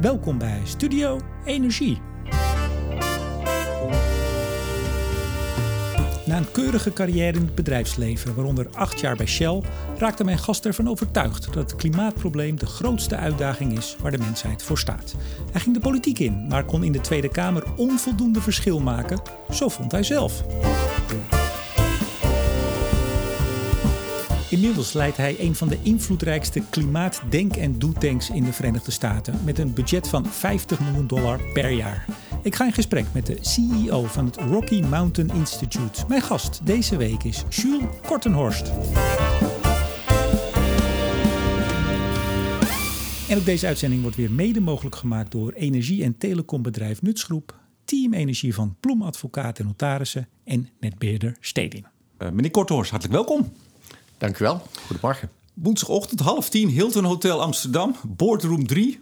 Welkom bij Studio Energie. Na een keurige carrière in het bedrijfsleven, waaronder acht jaar bij Shell, raakte mijn gast ervan overtuigd dat het klimaatprobleem de grootste uitdaging is waar de mensheid voor staat. Hij ging de politiek in, maar kon in de Tweede Kamer onvoldoende verschil maken, zo vond hij zelf. Inmiddels leidt hij een van de invloedrijkste klimaatdenk- en doetanks in de Verenigde Staten met een budget van 50 miljoen dollar per jaar. Ik ga in gesprek met de CEO van het Rocky Mountain Institute. Mijn gast deze week is Jules Kortenhorst. En ook deze uitzending wordt weer mede mogelijk gemaakt door energie- en telecombedrijf Nutsgroep, Team Energie van Ploem Advocaat en Notarissen en netbeheerder Stedin. Uh, meneer Kortenhorst, hartelijk welkom. Dank u wel. Goedemorgen. Woensdagochtend half tien, Hilton Hotel Amsterdam, boardroom 3.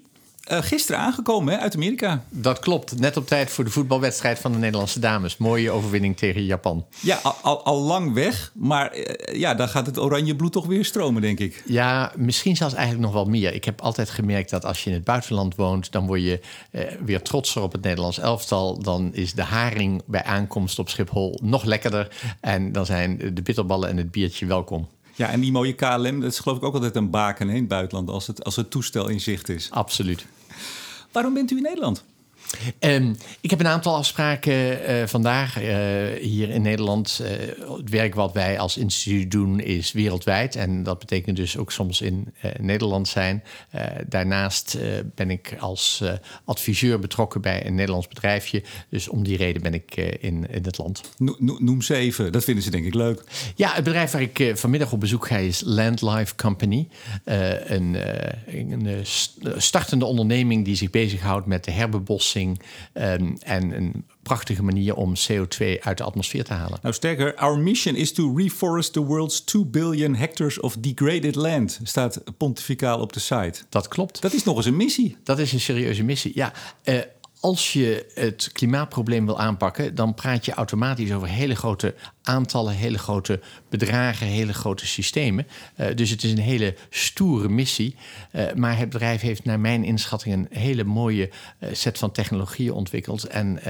Uh, gisteren aangekomen hè, uit Amerika. Dat klopt. Net op tijd voor de voetbalwedstrijd van de Nederlandse dames. Mooie overwinning tegen Japan. Ja, al, al lang weg. Maar uh, ja, dan gaat het oranje bloed toch weer stromen, denk ik. Ja, misschien zelfs eigenlijk nog wel meer. Ik heb altijd gemerkt dat als je in het buitenland woont... dan word je uh, weer trotser op het Nederlands elftal. Dan is de haring bij aankomst op Schiphol nog lekkerder. En dan zijn de bitterballen en het biertje welkom. Ja, en die mooie KLM, dat is geloof ik ook altijd een baken het buitenland... als het, als het toestel in zicht is. Absoluut. Waarom bent u in Nederland? Um, ik heb een aantal afspraken uh, vandaag uh, hier in Nederland. Uh, het werk wat wij als instituut doen is wereldwijd. En dat betekent dus ook soms in Nederland zijn. daarnaast ben ik als adviseur betrokken bij een Nederlands bedrijfje. Dus om die reden ben ik in, in het land. No, noem ze even, dat vinden ze denk ik leuk. Ja, het bedrijf waar ik vanmiddag op bezoek ga is Landlife Company. een, een startende onderneming die zich bezighoudt met de herbebossing Um, en een prachtige manier om CO2 uit de atmosfeer te halen. Nou, sterker, our mission is to reforest the world's 2 billion hectares of degraded land, staat pontificaal op de site. Dat klopt. Dat is nog eens een missie. Dat is een serieuze missie, ja. Uh, als je het klimaatprobleem wil aanpakken, dan praat je automatisch over hele grote aantallen, hele grote bedragen, hele grote systemen. Uh, dus het is een hele stoere missie. Uh, maar het bedrijf heeft naar mijn inschatting een hele mooie uh, set van technologieën ontwikkeld en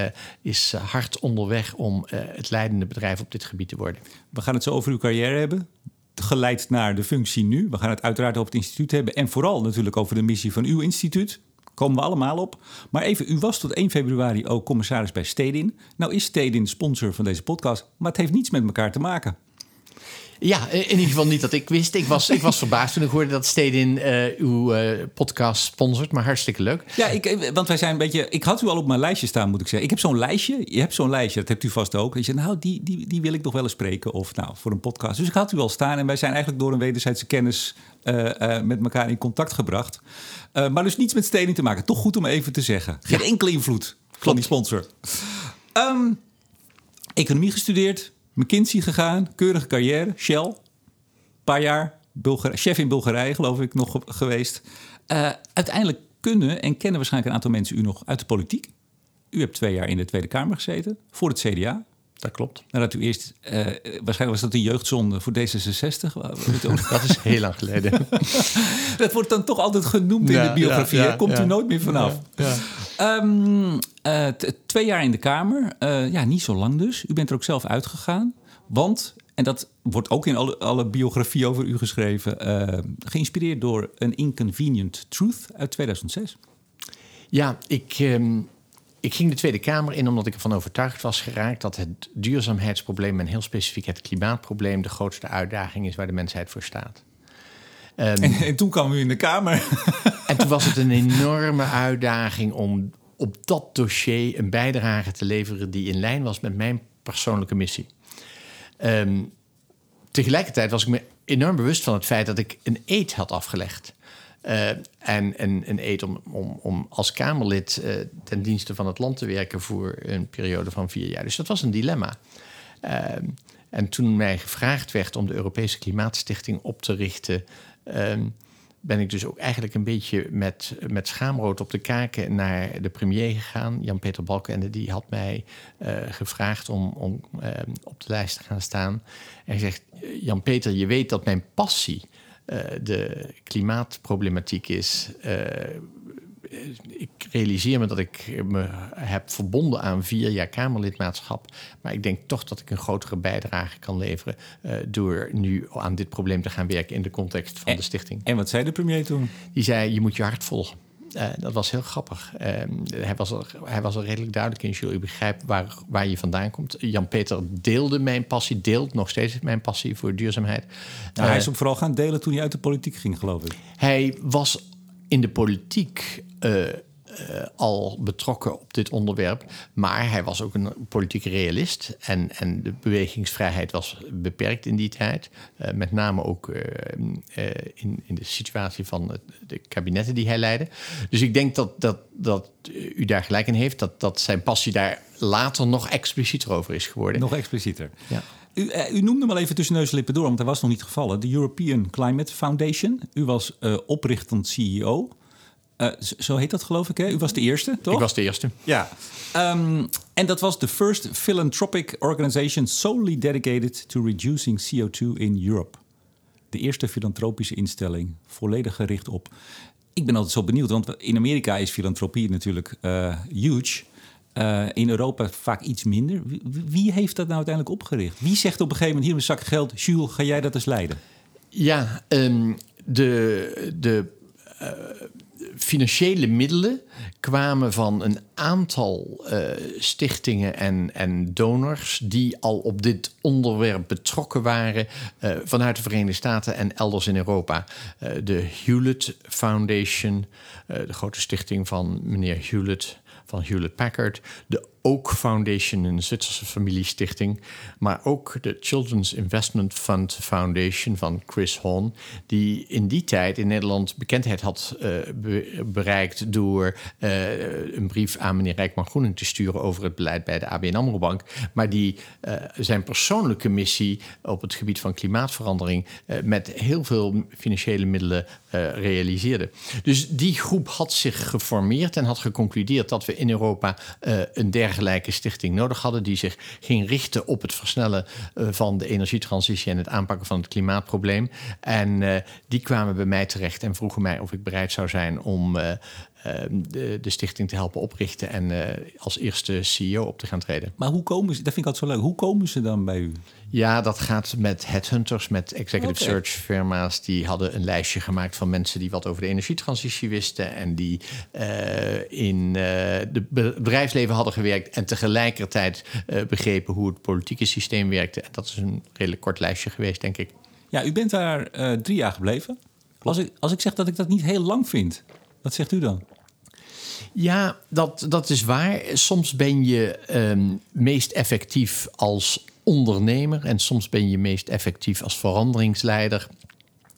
is hard onderweg om het leidende bedrijf op dit gebied te worden. We gaan het zo over uw carrière hebben geleid naar de functie nu. We gaan het uiteraard over het instituut hebben en vooral natuurlijk over de missie van uw instituut komen we allemaal op. Maar even, u was tot 1 februari ook commissaris bij Stedin. Nou is Stedin sponsor van deze podcast, maar het heeft niets met elkaar te maken. Ja, in ieder geval niet dat ik wist. Ik was, ik was verbaasd toen ik hoorde dat Stedin uh, uw uh, podcast sponsort. Maar hartstikke leuk. Ja, ik, eh, want wij zijn een beetje... Ik had u al op mijn lijstje staan, moet ik zeggen. Ik heb zo'n lijstje. Je hebt zo'n lijstje, dat hebt u vast ook. En je zegt, nou, die, die, die wil ik nog wel eens spreken. Of nou, voor een podcast. Dus ik had u al staan. En wij zijn eigenlijk door een wederzijdse kennis uh, met elkaar in contact gebracht. maar dus niets met Stedin te maken. Toch goed om even te zeggen. Geen ja. enkele invloed van die sponsor. Um, economie gestudeerd McKinsey gegaan, keurige carrière, Shell. Een paar jaar, chef in Bulgarije geloof ik nog geweest. Uh, uiteindelijk kunnen en kennen waarschijnlijk een aantal mensen u nog uit de politiek. U hebt twee jaar in de Tweede Kamer gezeten, voor het CDA. Dat klopt. Nadat u eerst, uh, waarschijnlijk was dat een jeugdzonde voor D66. dat is heel lang geleden. dat wordt dan toch altijd genoemd ja, in de biografie. Ja, ja, Komt u nooit meer vanaf. Um, uh, twee jaar in de Kamer. Uh, ja, niet zo lang dus. U bent er ook zelf uitgegaan. Want, en dat wordt ook in alle, alle biografieën over u geschreven... geïnspireerd door een Inconvenient Truth uit 2006. Ja, ik... Um ik ging de Tweede Kamer in omdat ik ervan overtuigd was geraakt dat het duurzaamheidsprobleem en heel specifiek het klimaatprobleem de grootste uitdaging is waar de mensheid voor staat. Um, en, en, toen kwam u in de Kamer. en toen was het een enorme uitdaging om op dat dossier een bijdrage te leveren die in lijn was met mijn persoonlijke missie. Um, tegelijkertijd was ik me enorm bewust van het feit dat ik een eed had afgelegd. Uh, en een, een om, om, als Kamerlid uh, ten dienste van het land te werken voor een periode van vier jaar. Dus dat was een dilemma. Uh, en toen mij gevraagd werd om de Europese Klimaatstichting op te richten, ehm, ben ik dus ook eigenlijk een beetje met, met schaamrood op de kaken naar de premier gegaan. Jan-Peter Balkenende die had mij gevraagd om, om ehm, op de lijst te gaan staan. En hij zegt, Jan-Peter, je weet dat mijn passie uh, de klimaatproblematiek is. Uh, ik realiseer me dat ik me heb verbonden aan vier jaar Kamerlidmaatschap. Maar ik denk toch dat ik een grotere bijdrage kan leveren uh, door nu aan dit probleem te gaan werken in de context van de stichting. En wat zei de premier toen? Die zei: je moet je hart volgen. Uh, dat was heel grappig. Uh, hij, was er, hij was redelijk duidelijk in. Jullie begrijpen waar, waar je vandaan komt. Jan-Peter deelde mijn passie, deelt nog steeds mijn passie voor duurzaamheid. Nou, hij is ook vooral gaan delen toen hij uit de politiek ging, geloof ik. Hij was in de politiek uh, uh, al betrokken op dit onderwerp. Maar hij was ook een politieke realist. En, en de bewegingsvrijheid was beperkt in die tijd. Uh, met name ook in, in de situatie van het, de kabinetten die hij leidde. Dus ik denk dat, dat, dat u daar gelijk in heeft. Dat, dat zijn passie daar later nog explicieter over is geworden. Nog explicieter. Ja. U, u, noemde hem al even tussen neus en lippen door, want hij was nog niet gevallen. De European Climate Foundation. U was uh, oprichtend CEO. Uh, zo heet dat, geloof ik. Hè? U was de eerste, toch? Ik was de eerste. Ja. Um, en dat was de first philanthropic organization solely dedicated to reducing CO2 in Europe. De eerste filantropische instelling, volledig gericht op. Ik ben altijd zo benieuwd, want in Amerika is filantropie natuurlijk uh, huge. Uh, in Europa vaak iets minder. Wie, wie, heeft dat nou uiteindelijk opgericht? Wie zegt op een gegeven moment: hier een zak geld, Jules, ga jij dat eens leiden? Ja, um, de. de uh, financiële middelen kwamen van een aantal uh, stichtingen en, en donors die al op dit onderwerp betrokken waren uh, vanuit de Verenigde Staten en elders in Europa. Uh, de Hewlett Foundation, de grote stichting van meneer Hewlett van Hewlett Packard, de Oak Foundation, een Zwitserse familiestichting, maar ook de Children's Investment Fund Foundation van Chris Horn, die in die tijd in Nederland bekendheid had be bereikt door uh, een brief aan meneer Rijkman Groening te sturen over het beleid bij de ABN AMRO Bank, maar die uh, zijn persoonlijke missie op het gebied van klimaatverandering met heel veel financiële middelen realiseerde. Dus die groep had zich geformeerd en had geconcludeerd dat we in Europa een dergelijke stichting nodig hadden, die zich ging richten op het versnellen uh, van de energietransitie en het aanpakken van het klimaatprobleem. En die kwamen bij mij terecht en vroegen mij of ik bereid zou zijn om de, de, stichting te helpen oprichten en als eerste CEO op te gaan treden. Maar hoe komen ze, dat vind ik altijd zo leuk, hoe komen ze dan bij u? Ja, dat gaat met headhunters, met executive okay. search firma's. Die hadden een lijstje gemaakt van mensen die wat over de energietransitie wisten. En die uh, in het uh, bedrijfsleven hadden gewerkt. En tegelijkertijd uh, begrepen hoe het politieke systeem werkte. En dat is een redelijk kort lijstje geweest, denk ik. Ja, u bent daar drie jaar gebleven. Als ik, als ik zeg dat ik dat niet heel lang vind, wat zegt u dan? Ja, dat, dat is waar. Soms ben je um, meest effectief als ondernemer en soms ben je meest effectief als veranderingsleider.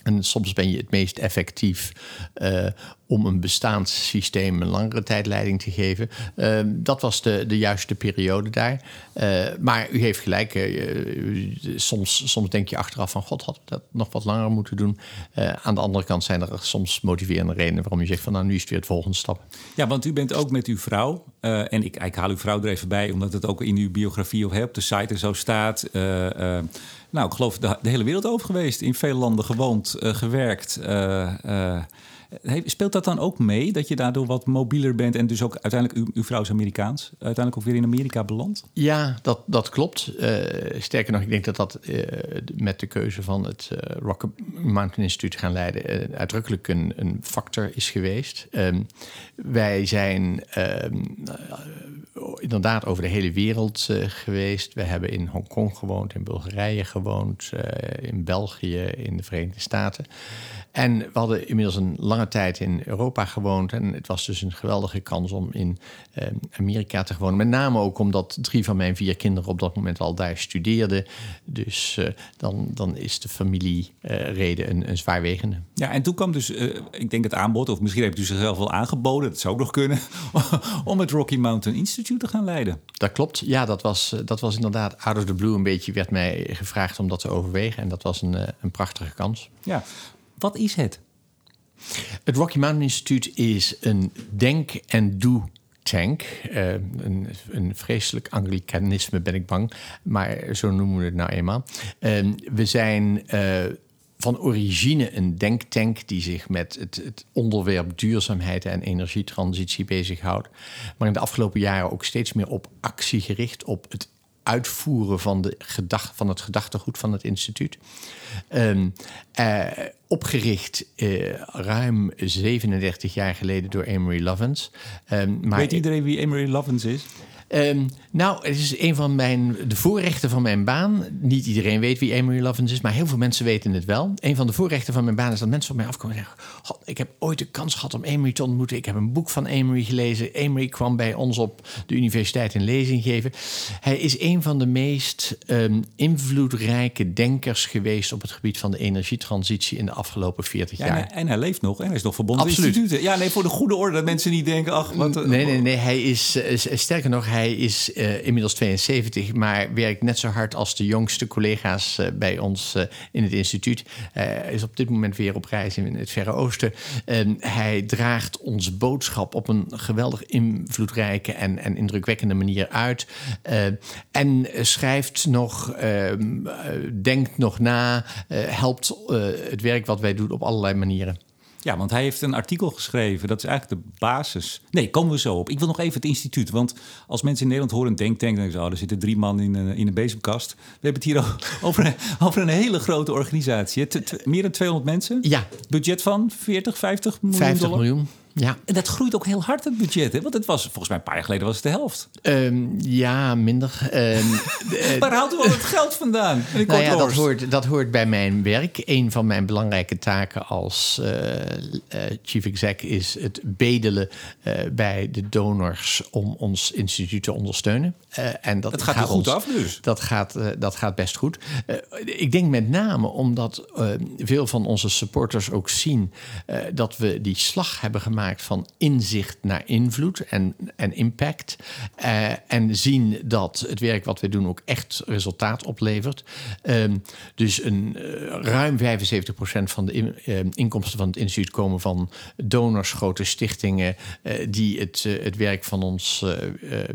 En soms ben je het meest effectief uh, om een bestaand systeem een langere tijd leiding te geven. Uh, dat was de, de juiste periode daar. Uh, maar u heeft gelijk. soms, soms denk je achteraf van... God, had dat nog wat langer moeten doen. aan de andere kant zijn er soms motiverende redenen... waarom je zegt van nou, nu is het weer het volgende stap. Ja, want u bent ook met uw vrouw... en ik, ik haal uw vrouw er even bij... omdat het ook in uw biografie of op de site zo staat... nou, ik geloof de, hele wereld over geweest. In veel landen gewoond, gewerkt. Speelt dat dan ook mee? Dat je daardoor wat mobieler bent en dus ook uiteindelijk, uw, uw vrouw is Amerikaans, uiteindelijk ook weer in Amerika belandt? Ja, dat, dat klopt. sterker nog, ik denk dat dat met de keuze van het Rocky Mountain Instituut gaan leiden uitdrukkelijk een, een factor is geweest. Um, wij zijn um, inderdaad over de hele wereld uh, geweest. We hebben in Hongkong gewoond, in Bulgarije gewoond, uh, in België, in de Verenigde Staten. En we hadden inmiddels een lange tijd in Europa gewoond. En het was dus een geweldige kans om in uh, Amerika te wonen. Met name ook omdat drie van mijn vier kinderen op dat moment al daar studeerden. Dus dan, dan is de familiereden een, een zwaarwegende. Ja, en toen kwam dus, ik denk het aanbod, of misschien heeft u zichzelf wel aangeboden, dat zou ook nog kunnen, om het Rocky Mountain Institute te gaan leiden. Dat klopt. Ja, dat was, dat was inderdaad out of the blue een beetje werd mij gevraagd om dat te overwegen. En dat was een, een prachtige kans. Ja, wat is het? Het Rocky Mountain Instituut is een denk- en doe tank. Uh, een, een, vreselijk anglicanisme ben ik bang, maar zo noemen we het nou eenmaal. Uh, we zijn uh, van origine een denktank die zich met het, het, onderwerp duurzaamheid en energietransitie bezighoudt. Maar in de afgelopen jaren ook steeds meer op actie gericht, op het uitvoeren van, de gedacht, van het gedachtegoed van het instituut. Um, uh, opgericht uh, ruim 37 jaar geleden door Amory Lovens. Um, maar Weet iedereen wie Amory Lovens is? Um, nou, het is een van mijn, de voorrechten van mijn baan. Niet iedereen weet wie Amory Lovins is, maar heel veel mensen weten het wel. Een van de voorrechten van mijn baan is dat mensen op mij afkomen en zeggen... God, ik heb ooit de kans gehad om Amory te ontmoeten. Ik heb een boek van Amory gelezen. Amory kwam bij ons op de universiteit een lezing geven. Hij is een van de meest um, invloedrijke denkers geweest... op het gebied van de energietransitie in de afgelopen 40 jaar. En hij, en hij, leeft nog en hij is nog verbonden Absoluut. instituten. Ja, nee, voor de goede orde dat mensen niet denken... Ach, wat, nee, nee, nee, hij is, uh, sterker nog, hij is uh, inmiddels 72, maar werkt net zo hard als de jongste collega's uh, bij ons uh, in het instituut. Hij is op dit moment weer op reis in het Verre Oosten. hij draagt onze boodschap op een geweldig invloedrijke en, en indrukwekkende manier uit. en schrijft nog, ehm, denkt nog na, helpt het werk wat wij doen op allerlei manieren. Ja, want hij heeft een artikel geschreven. Dat is eigenlijk de basis. Nee, komen we zo op. Ik wil nog even het instituut. Want als mensen in Nederland horen denktank... dan denken ze, oh, er zitten drie man in een, in een bezemkast. We hebben het hier over een, over een hele grote organisatie. meer dan 200 mensen? Ja. Budget van 40, 50 miljoen 50 miljoen. Ja. En dat groeit ook heel hard, het budget. Hè? Want het was volgens mij een paar jaar geleden was het de helft. Um, ja, minder. Um, Waar haalt u al het geld vandaan? Nou ja, dat, hoort, dat hoort bij mijn werk. Een van mijn belangrijke taken als uh, uh, chief exec is het bedelen uh, bij de donors om ons instituut te ondersteunen. en dat, gaat, gaat goed af dus? Dat gaat, dat gaat best goed. ik denk met name omdat veel van onze supporters ook zien dat we die slag hebben gemaakt van inzicht naar invloed en, en impact. Uh, en zien dat het werk wat we doen ook echt resultaat oplevert. Uh, dus een, uh, ruim 75% van de in, eh, inkomsten van het instituut komen van donors, grote stichtingen die het, het werk van ons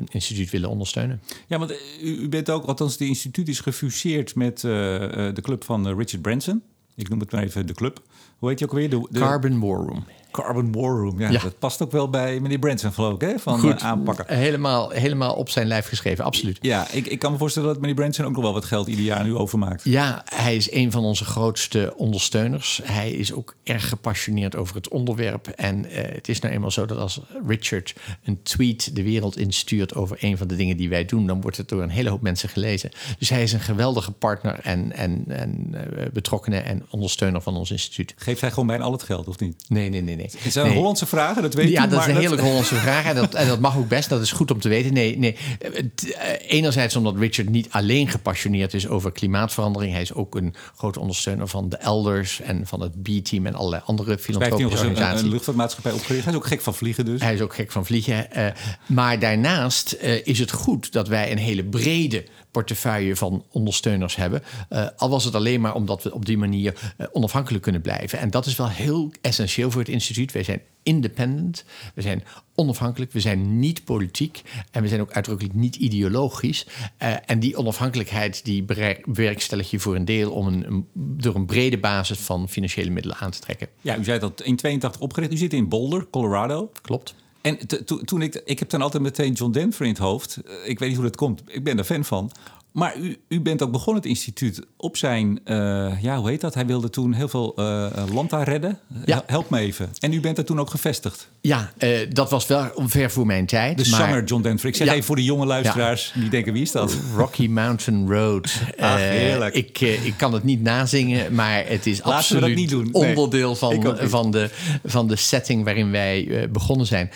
instituut willen ondersteunen. Ja, want u, u, bent ook, althans, het instituut is gefuseerd met de club van Richard Branson. Ik noem het maar even de club. Hoe heet je ook weer? De, de... Carbon War Room. Carbon War Room. Ja, dat past ook wel bij meneer Branson, geloof ik, hè? van Goed, uh, aanpakken. Helemaal, helemaal op zijn lijf geschreven, absoluut. Ja, ik, ik kan me voorstellen dat meneer Branson ook nog wel wat geld ieder jaar nu overmaakt. Ja, hij is een van onze grootste ondersteuners. Hij is ook erg gepassioneerd over het onderwerp. En uh, het is nou eenmaal zo dat als Richard een tweet de wereld instuurt over een van de dingen die wij doen, dan wordt het door een hele hoop mensen gelezen. Dus hij is een geweldige partner en, en, en uh, betrokkenen en ondersteuner van ons instituut. Geeft hij gewoon bijna al het geld, of niet? Nee, nee, nee. nee. Is dat een Hollandse vragen? Dat weet ja, dat is een heerlijke Hollandse vraag. En dat, en dat mag ook best. Dat is goed om te weten. Nee, nee. Eh, enerzijds omdat Richard niet alleen gepassioneerd is over klimaatverandering. Hij is ook een grote ondersteuner van de Elders en van het B-team en allerlei andere filantropische organisaties. Een, een luchtvaartmaatschappij opgericht. Hij is ook gek van vliegen dus. Hij is ook gek van vliegen. Uh, maar daarnaast uh, is het goed dat wij een hele brede portefeuille van ondersteuners hebben. Uh, al was het alleen maar omdat we op die manier uh, onafhankelijk kunnen blijven. En dat is wel heel essentieel voor het instituut. Wij zijn independent, we zijn onafhankelijk, we zijn niet politiek en we zijn ook uitdrukkelijk niet ideologisch. Uh, en die onafhankelijkheid die bewerkstellig je voor een deel om een, een, door een brede basis van financiële middelen aan te trekken. Ja, u zei dat in 82 opgericht. U zit in Boulder, Colorado. Klopt. En toen ik, ik heb dan altijd meteen John Denver in het hoofd. Eh, ik weet niet hoe dat komt. Ik ben er fan van. Maar u, u bent ook begonnen het instituut op zijn, uh, ja, hoe heet dat? Hij wilde toen heel veel uh, land daar redden. Ja. Help me even. En u bent er toen ook gevestigd. Ja, uh, dat was wel ver voor mijn tijd. De maar... zanger John Denver. Ik zeg ja. even voor de jonge luisteraars ja. die denken, wie is dat? Rocky Mountain Road. Ach, heerlijk. ik, ik kan het niet nazingen, maar het is Laten absoluut we dat niet doen. onderdeel van, van, de, van de setting waarin wij begonnen zijn.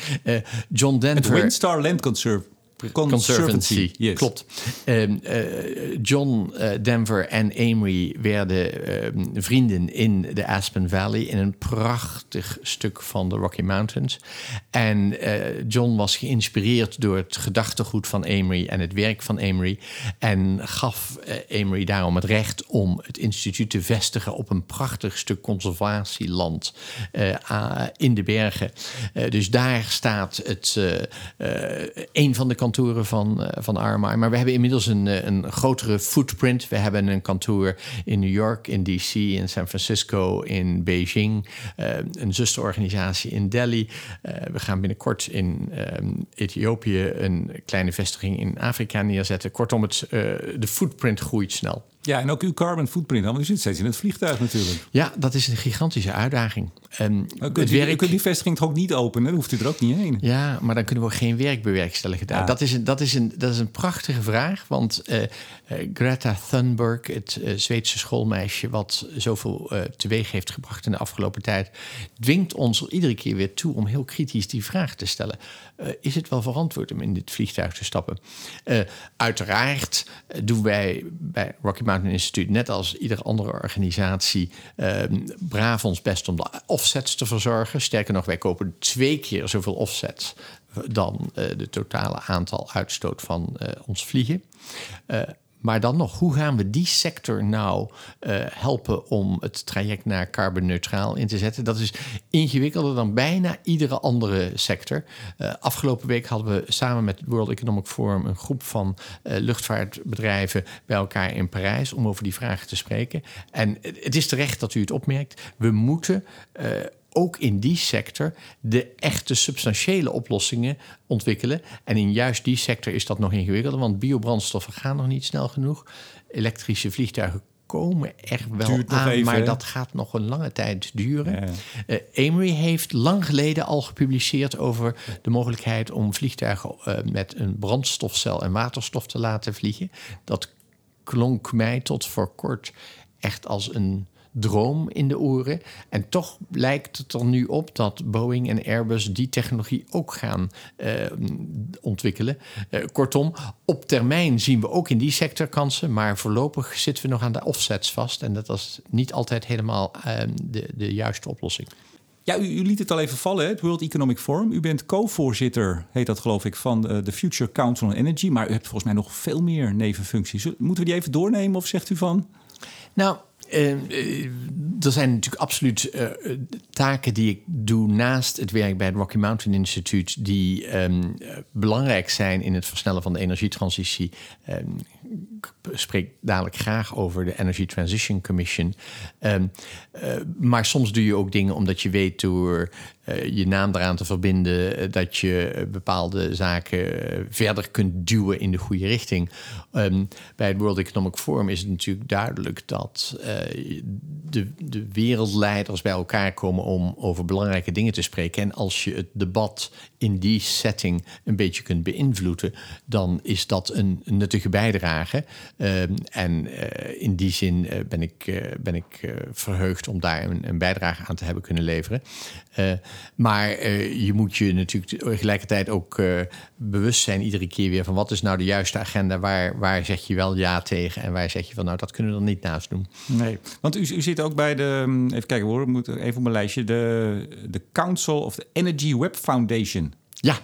John Denver... Het Windstar Land Conserve. Conservancy. Yes. Klopt. Um, uh, John uh, Denver en Amory werden uh, vrienden in de Aspen Valley... in een prachtig stuk van de Rocky Mountains. En eh, John was geïnspireerd door het gedachtegoed van Amory... en het werk van Amory. En gaf eh, Amory daarom het recht om het instituut te vestigen... op een prachtig stuk conservatieland in de bergen. dus daar staat het, een van de kantoren van, uh, van RMI. Maar we hebben inmiddels een, een grotere footprint. We hebben een kantoor in New York, in DC, in San Francisco, in Beijing. een zusterorganisatie in Delhi. we gaan binnenkort in Ethiopië een kleine vestiging in Afrika neerzetten. Kortom, het, de footprint groeit snel. Ja, en ook uw carbon footprint, want u zit steeds in het vliegtuig natuurlijk. Ja, dat is een gigantische uitdaging. Um, kunt, u, kunt die vestiging toch ook niet openen? Dan hoeft u er ook niet heen. Ja, maar dan kunnen we geen werk bewerkstelligen daar. Dat, is een, dat, is een, dat is een prachtige vraag, want uh, uh, Greta Thunberg, het uh, Zweedse schoolmeisje... wat zoveel teweeg heeft gebracht in de afgelopen tijd... dwingt ons er iedere keer weer toe om heel kritisch die vraag te stellen. is het wel verantwoord om in dit vliegtuig te stappen? uiteraard doen wij bij Rocky Mountain Instituut... net als iedere andere organisatie ehm, braaf ons best om de offsets te verzorgen. Sterker nog, wij kopen twee keer zoveel offsets dan uh, de totale aantal uitstoot van uh, ons vliegen. Maar dan nog, hoe gaan we die sector nou helpen om het traject naar carbonneutraal in te zetten? Dat is ingewikkelder dan bijna iedere andere sector. afgelopen week hadden we samen met het World Economic Forum een groep van luchtvaartbedrijven bij elkaar in Parijs om over die vragen te spreken. En het is terecht dat u het opmerkt. We moeten ook in die sector de echte substantiële oplossingen ontwikkelen. En in juist die sector is dat nog ingewikkelder, want biobrandstoffen gaan nog niet snel genoeg. Elektrische vliegtuigen komen er wel aan, maar dat gaat nog een lange tijd duren. Ja. Uh, Amory heeft lang geleden al gepubliceerd over de mogelijkheid om vliegtuigen uh, met een brandstofcel en waterstof te laten vliegen. Dat klonk mij tot voor kort echt als een droom in de oren. En toch lijkt het er nu op dat Boeing en Airbus die technologie ook gaan uh, ontwikkelen. Uh, kortom, op termijn zien we ook in die sector kansen, maar voorlopig zitten we nog aan de offsets vast. En dat is niet altijd helemaal uh, de, de juiste oplossing. Ja, u, u, liet het al even vallen, het World Economic Forum. U bent co-voorzitter, heet dat geloof ik, van de Future Council on Energy. Maar u hebt volgens mij nog veel meer nevenfuncties. Moeten we die even doornemen of zegt u van? Nou, uh, er zijn natuurlijk absoluut uh, taken die ik doe naast het werk bij het Rocky Mountain Institute, die um, belangrijk zijn in het versnellen van de energietransitie. Um, ik spreek dadelijk graag over de Energy Transition Commission. Maar soms doe je ook dingen omdat je weet door je naam eraan te verbinden dat je bepaalde zaken verder kunt duwen in de goede richting. Um, bij het World Economic Forum is het natuurlijk duidelijk dat de, de wereldleiders bij elkaar komen om over belangrijke dingen te spreken. En als je het debat in die setting een beetje kunt beïnvloeden, dan is dat een nuttige bijdrage. Ehm, en in die zin ben ik, ben ik verheugd om daar een, een, bijdrage aan te hebben kunnen leveren. Maar je moet je natuurlijk tegelijkertijd ook bewust zijn iedere keer weer van wat is nou de juiste agenda, waar, waar zeg je wel ja tegen en waar zeg je van nou dat kunnen we er niet naast doen. Nee, want u, u zit ook bij de, even kijken hoor, ik moet even op mijn lijstje, de, de Council of the Energy Web Foundation. Ja,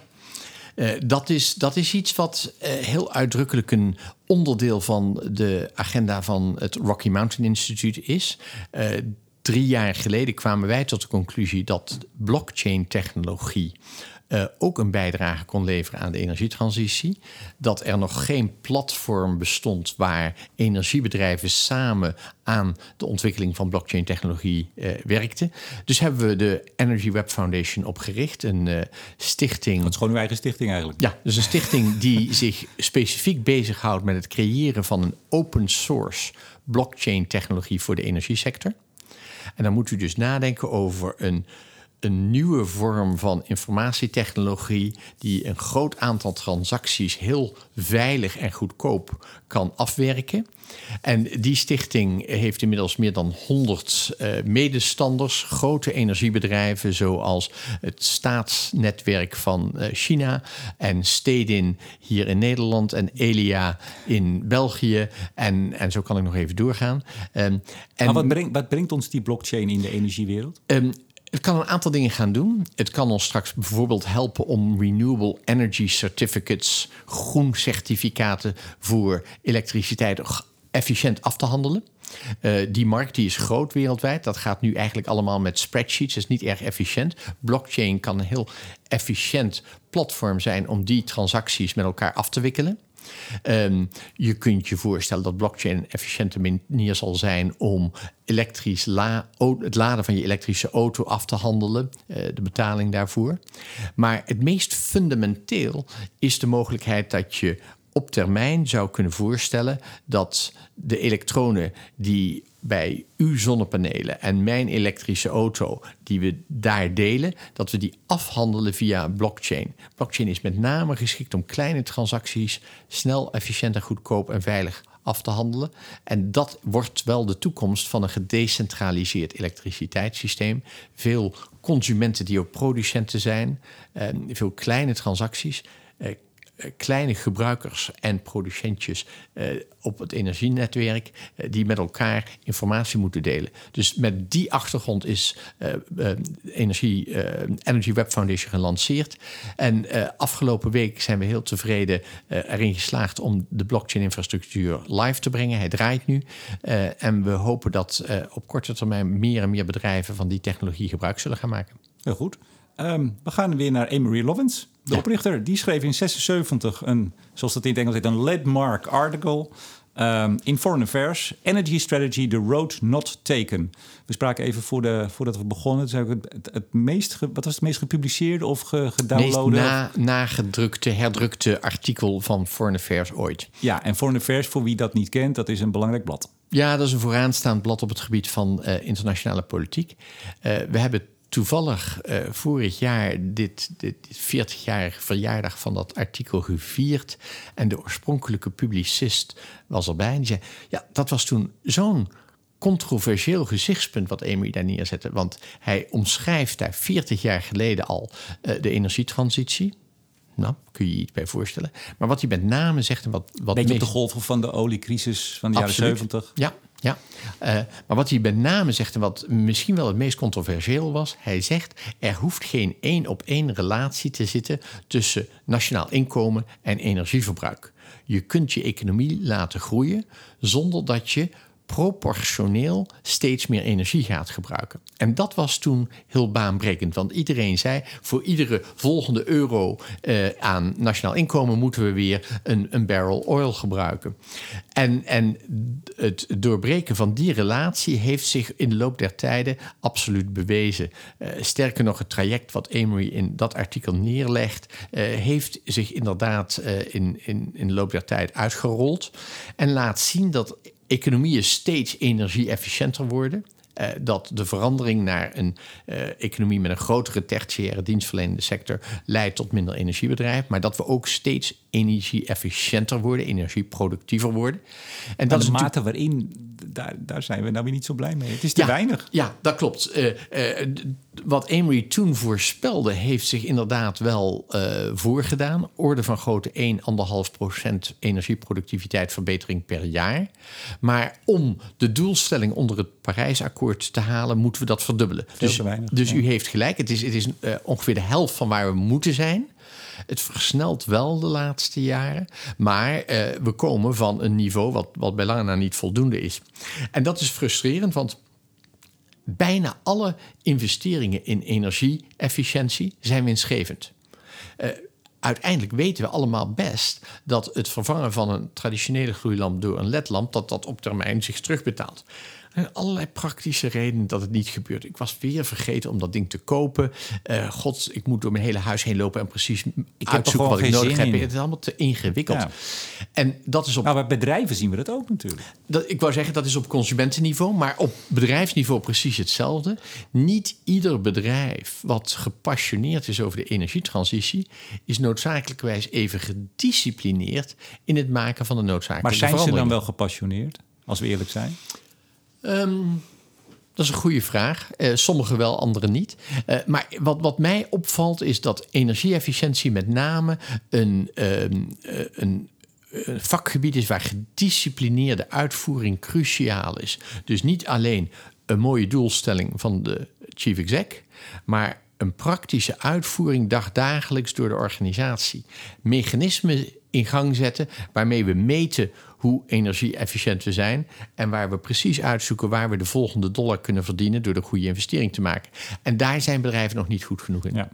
uh, dat, is, dat is iets wat uh, heel uitdrukkelijk een onderdeel van de agenda van het Rocky Mountain Institute is. Uh, drie jaar geleden kwamen wij tot de conclusie dat blockchain-technologie uh, ook een bijdrage kon leveren aan de energietransitie. Dat er nog geen platform bestond waar energiebedrijven samen aan de ontwikkeling van blockchain-technologie uh, werkten. Dus hebben we de Energy Web Foundation opgericht, een uh, stichting. Dat is gewoon uw eigen stichting eigenlijk. Ja, dus een stichting die zich specifiek bezighoudt met het creëren van een open source blockchain-technologie voor de energiesector. En dan moet u dus nadenken over een een nieuwe vorm van informatietechnologie die een groot aantal transacties heel veilig en goedkoop kan afwerken. En die stichting heeft inmiddels meer dan 100 uh, eh, medestanders, grote energiebedrijven zoals het staatsnetwerk van uh, China en Stedin hier in Nederland en Elia in België. En, en zo kan ik nog even doorgaan. Um, en, maar wat brengt, wat brengt ons die blockchain in de energiewereld? Um, het kan een aantal dingen gaan doen. Het kan ons straks bijvoorbeeld helpen om renewable energy certificates, groen certificaten voor elektriciteit efficiënt af te handelen. Uh, die markt die is groot wereldwijd. Dat gaat nu eigenlijk allemaal met spreadsheets. Dat is niet erg efficiënt. Blockchain kan een heel efficiënt platform zijn om die transacties met elkaar af te wikkelen. Um, je kunt je voorstellen dat blockchain een efficiënte manier zal zijn om elektrisch la het laden van je elektrische auto af te handelen, uh, de betaling daarvoor. Maar het meest fundamenteel is de mogelijkheid dat je op termijn zou kunnen voorstellen dat de elektronen die bij uw zonnepanelen en mijn elektrische auto, die we daar delen, dat we die afhandelen via blockchain. Blockchain is met name geschikt om kleine transacties snel, efficiënt en goedkoop en veilig af te handelen. En dat wordt wel de toekomst van een gedecentraliseerd elektriciteitssysteem. Veel consumenten die ook producenten zijn, eh, veel kleine transacties. Eh, eh, kleine gebruikers en producentjes uh, op het energienetwerk uh, die met elkaar informatie moeten delen. Dus met die achtergrond is Energie, Energy Web Foundation gelanceerd. En afgelopen week zijn we heel tevreden erin geslaagd om de blockchain-infrastructuur live te brengen. Hij draait nu. en we hopen dat op korte termijn meer en meer bedrijven van die technologie gebruik zullen gaan maken. Heel goed. Um, we gaan weer naar Amory Lovins. De oprichter die schreef in 76 een, zoals dat in het Engels heet, een landmark article um, in Foreign Affairs, Energy Strategy, The Road Not Taken. We spraken even voor de, voordat we begonnen. Het, het, het meest, wat was het meest gepubliceerde of ge, gedownloade? na, nagedrukte, herdrukte artikel van Foreign Affairs ooit. Ja, en Foreign Affairs, voor wie dat niet kent, dat is een belangrijk blad. Ja, dat is een vooraanstaand blad op het gebied van uh, internationale politiek. Uh, we hebben toevallig uh, vorig jaar dit, dit, 40-jarige verjaardag van dat artikel gevierd. En de oorspronkelijke publicist was erbij. En die zei: Ja, dat was toen zo'n controversieel gezichtspunt wat Emery daar neerzette. Want hij omschrijft daar 40 jaar geleden al uh, de energietransitie. Nou, kun je je iets bij voorstellen. Maar wat hij met name zegt en wat... wat Beetje meest... op de golven van de oliecrisis van de Absoluut. jaren 70. Ja, ja, uh, maar wat hij met name zegt en wat misschien wel het meest controversieel was, hij zegt er hoeft geen één op één relatie te zitten tussen nationaal inkomen en energieverbruik. Je kunt je economie laten groeien zonder dat je proportioneel steeds meer energie gaat gebruiken. En dat was toen heel baanbrekend, want iedereen zei: voor iedere volgende euro eh, aan nationaal inkomen moeten we weer een, een barrel oil gebruiken. En, en het doorbreken van die relatie heeft zich in de loop der tijden absoluut bewezen. Uh, sterker nog, het traject wat Emery in dat artikel neerlegt, uh, heeft zich inderdaad uh, in, in, in de loop der tijd uitgerold en laat zien dat economieën steeds energie-efficiënter worden. Uh, dat de verandering naar een uh, economie met een grotere tertiaire dienstverlenende sector leidt tot minder energiebedrijf, maar dat we ook steeds energie-efficiënter worden, energieproductiever worden. En dat de is mate waarin, daar, daar zijn we nou weer niet zo blij mee. Het is te ja, weinig. Ja, dat klopt. Uh, wat Emery toen voorspelde, heeft zich inderdaad wel voorgedaan. Orde van grootte 1,5 procent energieproductiviteitsverbetering per jaar. Maar om de doelstelling onder het Parijsakkoord te halen, moeten we dat verdubbelen. Veel dus, weinig, dus ja. u heeft gelijk. Het is, het is ongeveer de helft van waar we moeten zijn. Het versnelt wel de laatste jaren, maar uh, we komen van een niveau wat, wat bij lange na niet voldoende is. En dat is frustrerend, want bijna alle investeringen in energie-efficiëntie zijn winstgevend. Uh, uiteindelijk weten we allemaal best dat het vervangen van een traditionele gloeilamp door een ledlamp dat dat op termijn zich terugbetaalt. En allerlei praktische redenen dat het niet gebeurt. Ik was weer vergeten om dat ding te kopen. Uh, God, ik moet door mijn hele huis heen lopen en precies ik uitzoeken wat ik nodig heb. In. Het is allemaal te ingewikkeld. Ja. En dat is op. Nou, bij bedrijven zien we dat ook natuurlijk. Dat, ik wou zeggen, dat is op consumentenniveau, maar op bedrijfsniveau precies hetzelfde. Niet ieder bedrijf wat gepassioneerd is over de energietransitie, is noodzakelijkwijs even gedisciplineerd in het maken van de noodzakelijke Maar zijn ze dan wel gepassioneerd, als we eerlijk zijn? Um, dat is een goede vraag. Uh, sommige wel, andere niet. Uh, maar wat, wat mij opvalt is dat energieefficiëntie met name een, um, uh, een een vakgebied is waar gedisciplineerde uitvoering cruciaal is. Dus niet alleen een mooie doelstelling van de chief exec, maar een praktische uitvoering dagdagelijks door de organisatie. Mechanismen in gang zetten waarmee we meten hoe energie-efficiënt we zijn en waar we precies uitzoeken waar we de volgende dollar kunnen verdienen door de goede investering te maken. En daar zijn bedrijven nog niet goed genoeg in. Ja.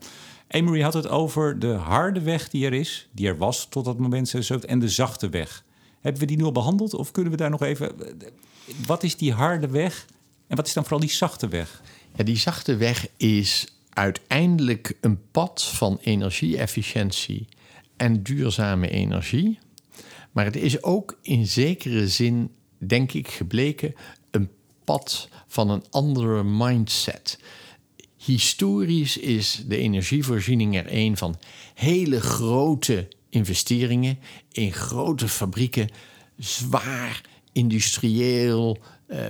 Emery had het over de harde weg die er is, die er was tot dat moment 76, en de zachte weg. Hebben we die nu al behandeld of kunnen we daar nog even... Wat is die harde weg en wat is dan vooral die zachte weg? Ja, die zachte weg is uiteindelijk een pad van energie-efficiëntie en duurzame energie. Maar het is ook in zekere zin, denk ik, gebleken een pad van een andere mindset. Historisch is de energievoorziening er een van hele grote investeringen in grote fabrieken, zwaar industrieel, eh,